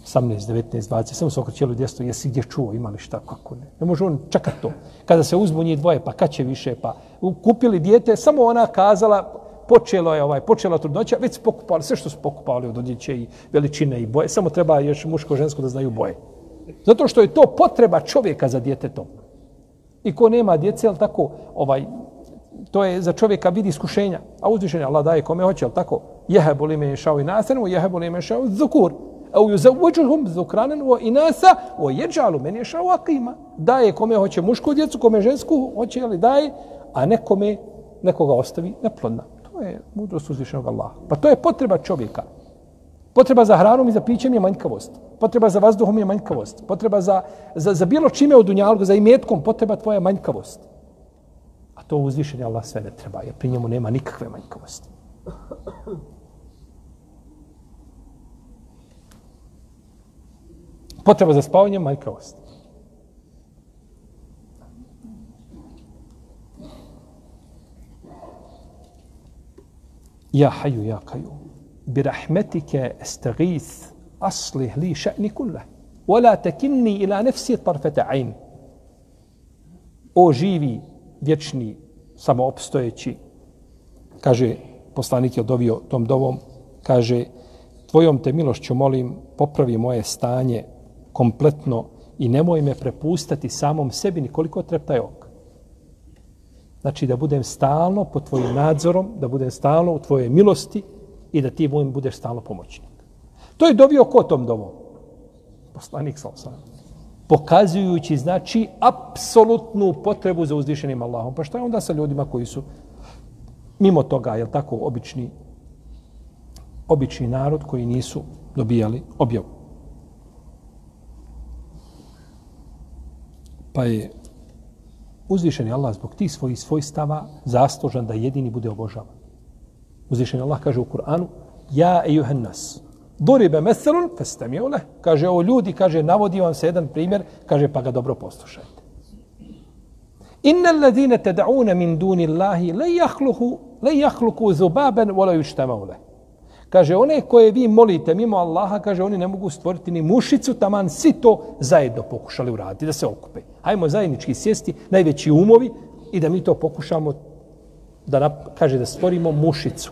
18, 19, 20, samo se okrećelo djesto, jesi gdje čuo, ima li šta, kako ne. Ne može on čekat to. Kada se uzmu njih dvoje, pa kad će više, pa kupili dijete, samo ona kazala, počelo je ovaj, počela trudnoća, već su pokupali, sve što su pokupali od odjeće i veličine i boje, samo treba još muško žensko da znaju boje. Zato što je to potreba čovjeka za djetetom. I ko nema djece, ali tako, ovaj, to je za čovjeka vidi iskušenja. A uzvišenje Allah daje kome hoće, ali tako, jehe boli me šao i nasrenu, jehe boli me šao zukur. au yuzawwijuhum dhukranan wa inasa wa yaj'alu man yasha'u akima. daje kome hoće mušku djecu kome žensku hoće ali daje a nekome nekoga ostavi neplodna to je mudrost uzvišenog Allaha pa to je potreba čovjeka potreba za hranom i za pićem je manjkavost potreba za vazduhom je manjkavost potreba za, za, za bilo čime u dunjalku za imetkom potreba tvoja manjkavost a to uzvišeni Allah sve ne treba jer pri njemu nema nikakve manjkavosti potreba za spavanjem, manjkavost. Ja haju, ja kaju. Bi rahmetike estagith aslih li še'ni kulle. Wala tekinni ila nefsi tarfete ayn. O živi, vječni, samoopstojeći, kaže, poslanik je odovio tom dovom, kaže, tvojom te milošću molim, popravi moje stanje kompletno i nemoj me prepustati samom sebi nikoliko treptaj ok. Znači da budem stalno pod tvojim nadzorom, da budem stalno u tvojoj milosti i da ti mojim budeš stalno pomoćnik. To je dovio ko tom dovom? Poslanik sa osam. Pokazujući, znači, apsolutnu potrebu za uzvišenim Allahom. Pa šta je onda sa ljudima koji su mimo toga, je tako, obični, obični narod koji nisu dobijali objavu. Pa je uzvišeni Allah zbog tih svojih svojstava zaslužan da jedini bude obožavan. Uzvišen Allah kaže u Kur'anu Ja ejuhen nas, duribe meselun, feste mi. Kaže o ljudi, kaže, navodi vam se jedan primjer, kaže, pa ga dobro poslušajte. Inna alladine teda'une min duni Allahi le jahluhu, le jahluku zubaben, vola juštama. Kaže, one koje vi molite mimo Allaha, kaže, oni ne mogu stvoriti ni mušicu, taman svi to zajedno pokušali uraditi, da se okupe. Hajmo zajednički sjesti, najveći umovi, i da mi to pokušamo, da kaže, da stvorimo mušicu.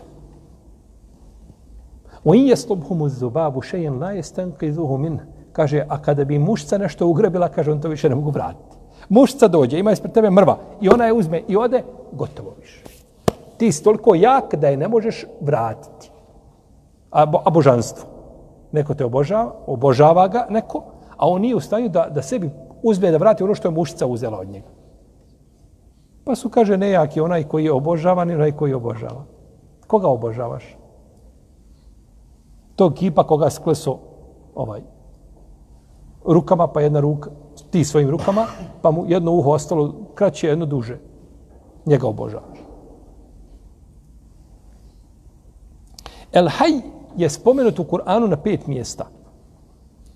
U in jeslubhumu zubabu šejen la jestankizuhu min. Kaže, a kada bi mušca nešto ugrabila, kaže, on to više ne mogu vratiti. Mušca dođe, ima ispred tebe mrva, i ona je uzme i ode, gotovo više. Ti si toliko jak da je ne možeš vratiti a, bo, a božanstvo. Neko te obožava, obožava ga neko, a on nije u stanju da, da sebi uzme da vrati ono što je mušica uzela od njega. Pa su, kaže, nejaki onaj koji je obožavan i onaj koji je obožava. Koga obožavaš? Tog kipa koga skleso ovaj, rukama, pa jedna ruka, ti svojim rukama, pa mu jedno uho ostalo kraće, jedno duže. Njega obožavaš. El haj je spomenut u Kur'anu na pet mjesta.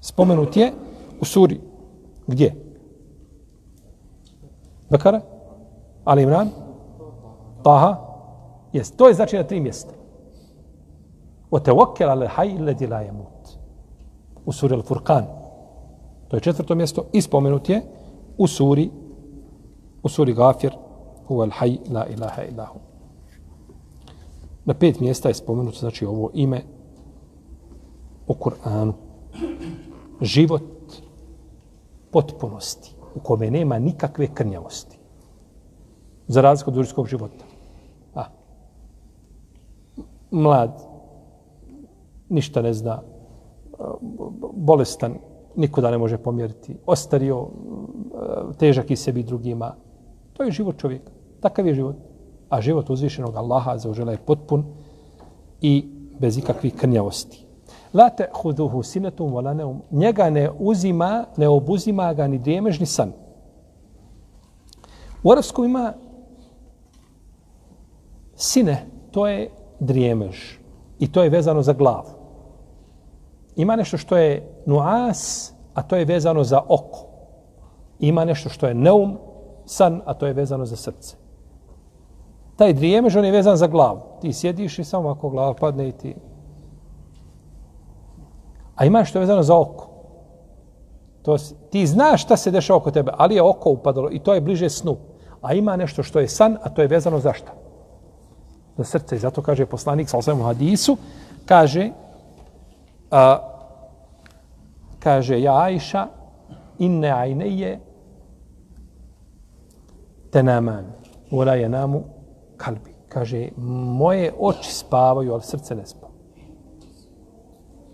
Spomenut je u suri. Gdje? Bekara? Ali Imran? Taha? Jes, to je znači na tri mjesta. O te okel ale haj ledi la je mut. U suri Al-Furqan. To je četvrto mjesto. I spomenut je u suri u suri Gafir u al haj la ilaha ilahu. Na pet mjesta je spomenuto znači ovo ime u Kur'anu. Život potpunosti u kome nema nikakve krnjavosti. Za razliku od dužskog života. A. Mlad, ništa ne zna, bolestan, nikoda ne može pomjeriti, ostario, težak i sebi drugima. To je život čovjeka. Takav je život. A život uzvišenog Allaha za je potpun i bez ikakvih krnjavosti. La te huduhu sinetum vola neum. Njega ne uzima, ne obuzima ga ni dremež, ni san. U arabskom ima sine, to je drijemež. I to je vezano za glavu. Ima nešto što je nuas, a to je vezano za oko. Ima nešto što je neum, san, a to je vezano za srce. Taj drijemež, on je vezan za glavu. Ti sjediš i samo ako glava padne i ti A ima što je vezano za oko. To, ti znaš šta se dešava oko tebe, ali je oko upadalo i to je bliže snu. A ima nešto što je san, a to je vezano za šta? Za srce. I zato kaže poslanik sa osvijem hadisu, kaže, a, kaže, ja Ajša, inne ajneje, te naman, ura je namu kalbi. Kaže, moje oči spavaju, ali srce ne spava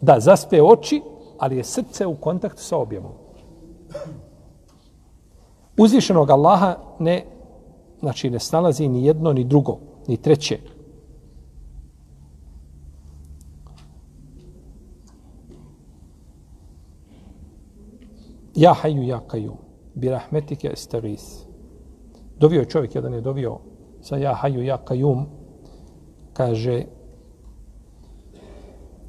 da zaspe oči, ali je srce u kontaktu sa objavom. Uzvišenog Allaha ne, znači ne snalazi ni jedno, ni drugo, ni treće. Ja haju, ja kaju, bi rahmetike estaris. Dovio je čovjek, jedan je dovio sa ja haju, ja kajum, kaže,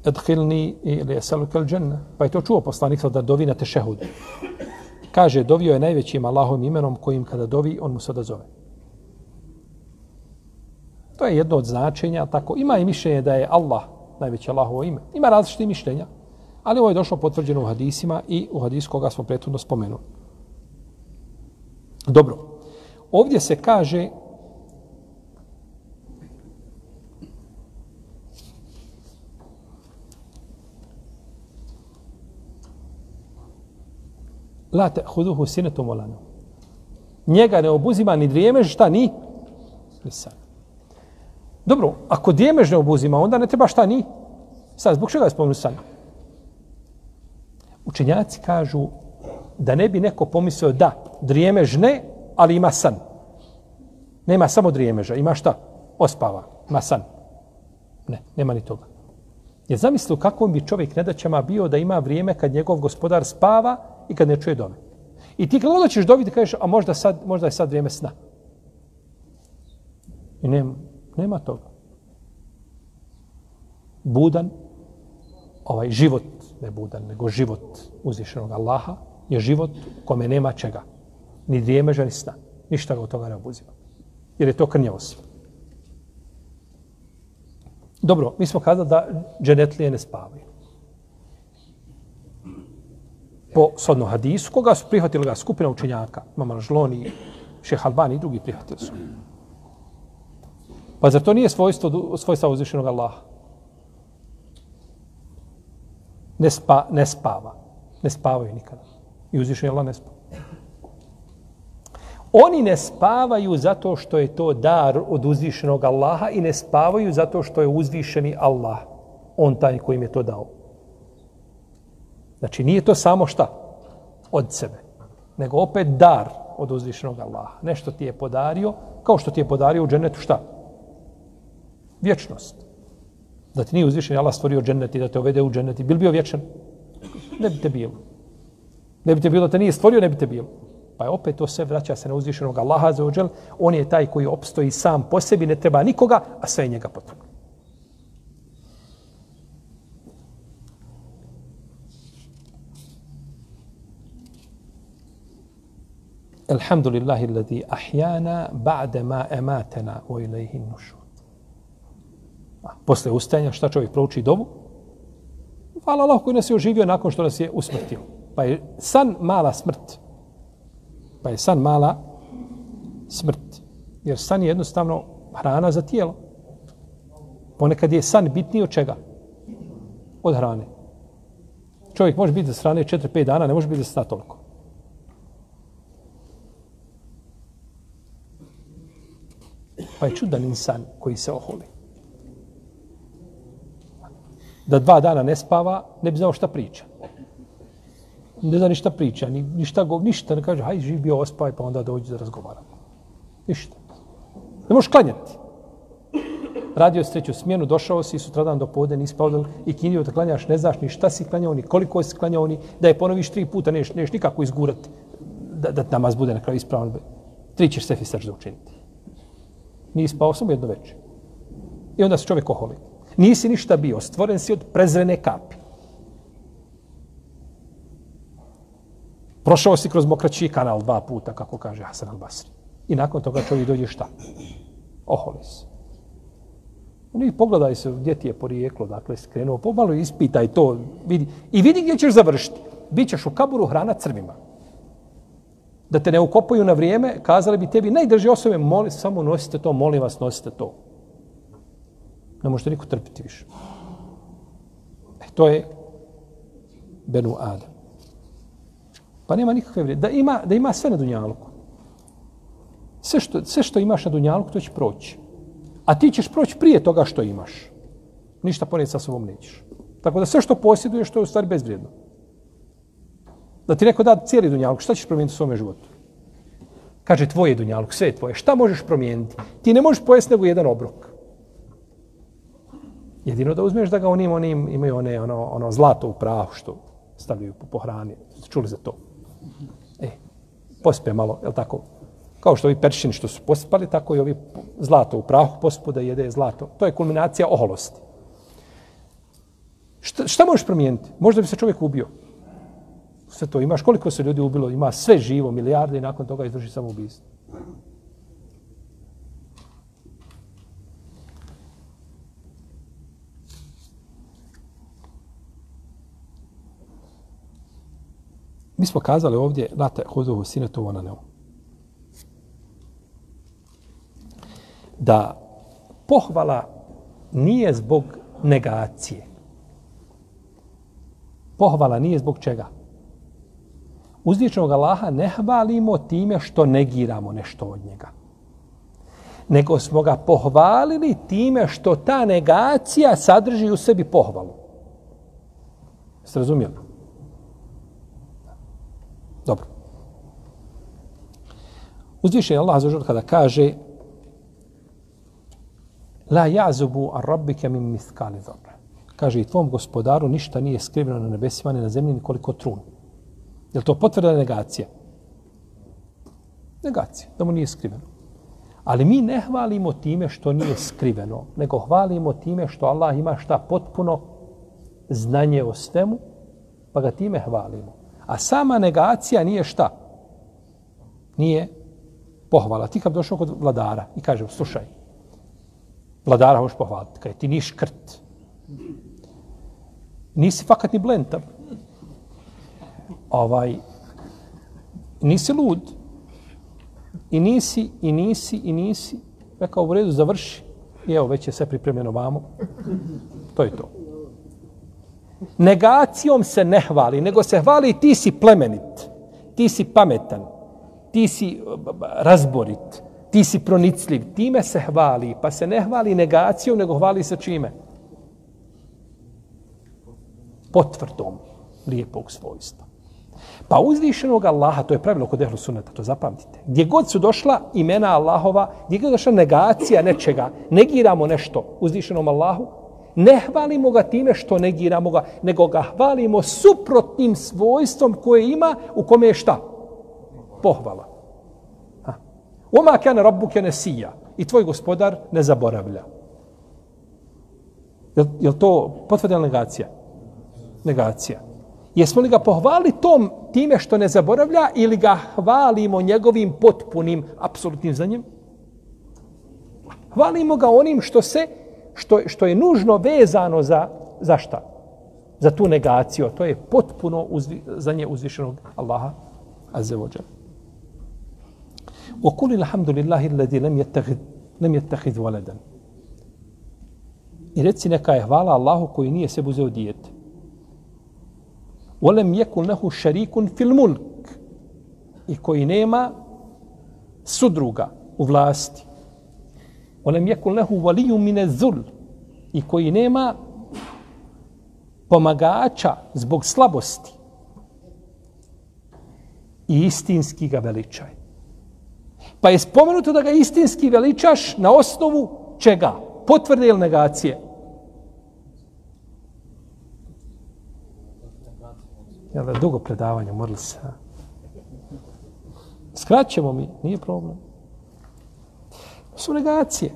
edhilni ili esalukel dženne. Pa je to čuo poslanik da dovi na tešehudu. Kaže, dovio je najvećim Allahovim imenom kojim kada dovi, on mu se odazove. To je jedno od značenja. Tako Ima i mišljenje da je Allah najveće Allahovo ime. Ima različite mišljenja. Ali ovo je došlo potvrđeno u hadisima i u hadisu koga smo prethodno spomenuli. Dobro. Ovdje se kaže La te huduhu sinetu molanu. Njega ne obuzima ni drijemež, šta ni? Ni san. Dobro, ako drijemež ne obuzima, onda ne treba šta ni? Sad, zbog čega je spomenu san? Učenjaci kažu da ne bi neko pomislio da drijemež ne, ali ima san. Nema samo drijemeža, ima šta? Ospava, ima san. Ne, nema ni toga. Je zamislio kakvom bi čovjek nedaćama bio da ima vrijeme kad njegov gospodar spava i kad ne čuje dove. I ti kad odlačiš dobiti, kažeš, a možda, sad, možda je sad vrijeme sna. I nema, nema toga. Budan, ovaj život, ne budan, nego život uzvišenog Allaha, je život kome nema čega. Ni drijemeža, ni sna. Ništa ga od toga ne obuzima. Jer je to krnjavost. Dobro, mi smo kazali da dženetlije ne spavaju. Po sodno hadisu, koga su prihvatili ga skupina učenjaka, Mama Žloni, Šeh Albani i drugi prihvatili su. Pa zar to nije svojstvo, svojstva uzvišenog Allaha? Ne, spa, ne spava. Ne spavaju nikada. I uzvišen Allah ne spava. Oni ne spavaju zato što je to dar od uzvišenog Allaha i ne spavaju zato što je uzvišeni Allah. On taj koji im je to dao. Znači nije to samo šta? Od sebe. Nego opet dar od uzvišenog Allaha. Nešto ti je podario, kao što ti je podario u dženetu šta? Vječnost. Da ti nije uzvišen Allah stvorio džennet i da te uvede u džennet. Bil bio vječan? Ne bi te bilo. Ne bi te bilo, da te nije stvorio, ne bi te bilo. Pa je opet to sve vraća se na uzvišenog Allaha za ođel. On je taj koji opstoji sam po sebi, ne treba nikoga, a sve je njega potrebno. Alhamdulillahi alladhi ahyana ba'da ma amatana wa ilayhi nushur. Posle ustajanja šta čovjek prouči dovu? Hvala Allah koji nas je oživio nakon što nas je usmrtio. Pa je san mala smrt. Pa je san mala smrt. Jer san je jednostavno hrana za tijelo. Ponekad je san bitniji od čega? Od hrane. Čovjek može biti za hrane 4-5 dana, ne može biti za sta toliko. Pa je čudan insan koji se oholi. Da dva dana ne spava, ne bi znao šta priča ne zna ništa priča, ni, ništa, go, ništa, ne kaže, hajde, živ bio, ospaj, pa onda dođi da razgovaramo. Ništa. Ne možeš klanjati. Radio si treću smjenu, došao si sutradan do podne, nisi pa i kinio da klanjaš, ne znaš ni šta si klanjao, ni koliko si klanjao, ni da je ponoviš tri puta, neš, neš nikako izgurati da, da namaz bude na kraju ispravan. Tri ćeš sefi srč učiniti. Nije spao samo jedno večer. I onda se čovjek oholi. Nisi ništa bio, stvoren si od prezrene kapi. Prošao si kroz mokraći kanal dva puta, kako kaže Hasan al-Basri. I nakon toga čovjek dođe šta? Oholi se. I pogledaj se gdje ti je porijeklo, dakle, skrenuo, pomalo ispitaj to, vidi. I vidi gdje ćeš završiti. Bićeš u kaburu hrana crvima. Da te ne ukopaju na vrijeme, kazali bi tebi, najdrži osobe, moli, samo nosite to, molim vas, nosite to. Ne možete niko trpiti više. E, to je Benu Adam. Pa nema nikakve vrijednosti. Da ima, da ima sve na dunjaluku. Sve što, sve što imaš na dunjaluku, to će proći. A ti ćeš proći prije toga što imaš. Ništa ponijeti sa sobom nećeš. Tako da sve što posjeduješ, to je u stvari bezvrijedno. Da ti neko da cijeli dunjaluk, šta ćeš promijeniti u svome životu? Kaže, tvoje dunjaluk, sve je tvoje. Šta možeš promijeniti? Ti ne možeš pojesti nego jedan obrok. Jedino da uzmeš da ga onim, onim imaju one, ono, ono zlato u prahu što stavljaju po, po hrani. Čuli za to? E, pospe malo, je tako? Kao što ovi peršini što su pospali, tako i ovi zlato u prahu pospu da jede zlato. To je kulminacija oholosti. Šta, šta možeš promijeniti? Možda bi se čovjek ubio. Sve to imaš. Koliko se ljudi ubilo? Ima sve živo, milijarde i nakon toga izdrži samo ubijstvo. Mi smo kazali ovdje, late huduhu sinetu ona neu. Da pohvala nije zbog negacije. Pohvala nije zbog čega? Uzvišenog Allaha ne hvalimo time što negiramo nešto od njega. Nego smo ga pohvalili time što ta negacija sadrži u sebi pohvalu. Jeste razumijeli? Dobro. Uzviše je Allah za kada kaže La jazubu ar rabbike min miskali zarra. Kaže i tvom gospodaru ništa nije skriveno na nebesima ni na zemlji nikoliko trun. Je to potvrda negacija? Negacija, da mu nije skriveno. Ali mi ne hvalimo time što nije skriveno, nego hvalimo time što Allah ima šta potpuno znanje o svemu, pa ga time hvalimo. A sama negacija nije šta? Nije pohvala. Ti kad došao kod vladara i kaže, slušaj, vladara hoš pohvaliti, kaj ti niš krt. Nisi fakat ni blentav. Ovaj, nisi lud. I nisi, i nisi, i nisi. Rekao, u redu, završi. I evo, već je sve pripremljeno vamo. To je to. Negacijom se ne hvali, nego se hvali ti si plemenit, ti si pametan, ti si eh, razborit, ti si pronicljiv. Time se hvali, pa se ne hvali negacijom, nego hvali sa čime? Potvrdom lijepog svojstva. Pa uzvišenog Allaha, to je pravilo kod ehlu suneta, to zapamtite. Gdje god su došla imena Allahova, gdje god došla negacija nečega, negiramo nešto uzvišenom Allahu, ne hvalimo ga time što negiramo ga, nego ga hvalimo suprotnim svojstvom koje ima u kome je šta? Pohvala. Ha. Oma kane rabbuke nesija. I tvoj gospodar ne zaboravlja. Je, je to potvrda negacija? Negacija. Jesmo li ga pohvali tom time što ne zaboravlja ili ga hvalimo njegovim potpunim, apsolutnim znanjem? Hvalimo ga onim što se što, što je nužno vezano za, za šta? Za tu negaciju. To je potpuno uzvi, za nje uzvišenog Allaha azze ođer. وقل الحمد لله الذي لم يتخذ لم يتخذ ولدا I reci neka je hvala Allahu koji nije sebi uzeo dijete. Volem jekun lehu šarikun fil mulk. I koji nema sudruga u vlasti. Olem jekun lehu valiju mine zul. I koji nema pomagača zbog slabosti. I istinski ga veličaj. Pa je spomenuto da ga istinski veličaš na osnovu čega? Potvrde ili negacije? Jel da dugo predavanje, morali se? Skraćemo mi, nije problem su negacije.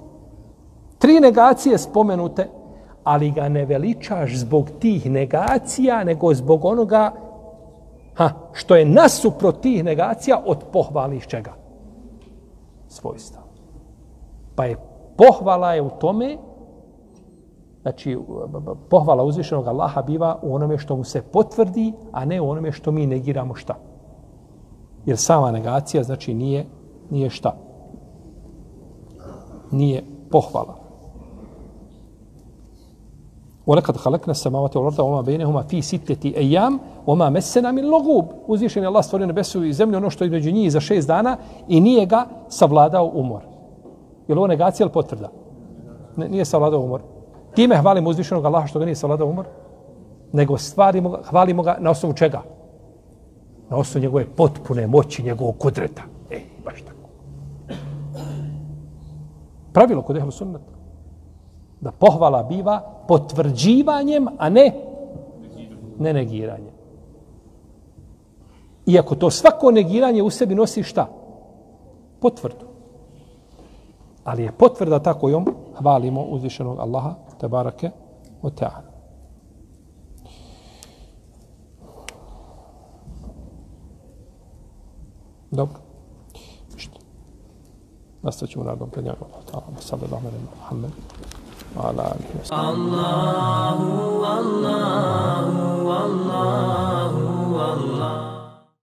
Tri negacije spomenute, ali ga ne veličaš zbog tih negacija, nego zbog onoga ha, što je nasuprot tih negacija od pohvalih čega? Svojstva. Pa je pohvala je u tome, znači pohvala uzvišenog Allaha biva u onome što mu se potvrdi, a ne u onome što mi negiramo šta. Jer sama negacija znači nije, nije šta nije pohvala. ولقد خلقنا السماوات والارض وما بينهما في سته oma mesena min logub, uzvišen je Allah stvorio nebesu i zemlju, ono što je među njih za šest dana i nije ga savladao umor. Je li ovo negacija ili potvrda? Ne, nije savladao umor. Time hvalimo uzvišenog Allaha što ga nije savladao umor, nego stvarimo ga, hvalimo ga na osnovu čega? Na osnovu njegove potpune moći, njegovog kudreta. E, baš tako. Pravilo kod ehlu sunnata. Da pohvala biva potvrđivanjem, a ne ne negiranjem. Iako to svako negiranje u sebi nosi šta? Potvrdu. Ali je potvrda ta kojom hvalimo uzvišenog Allaha, te barake, o teana. Dobro. Nastavit ćemo nadom pred njegom. Sallallahu alaihi wa. Allahu, Allahu, Allahu, Allahu.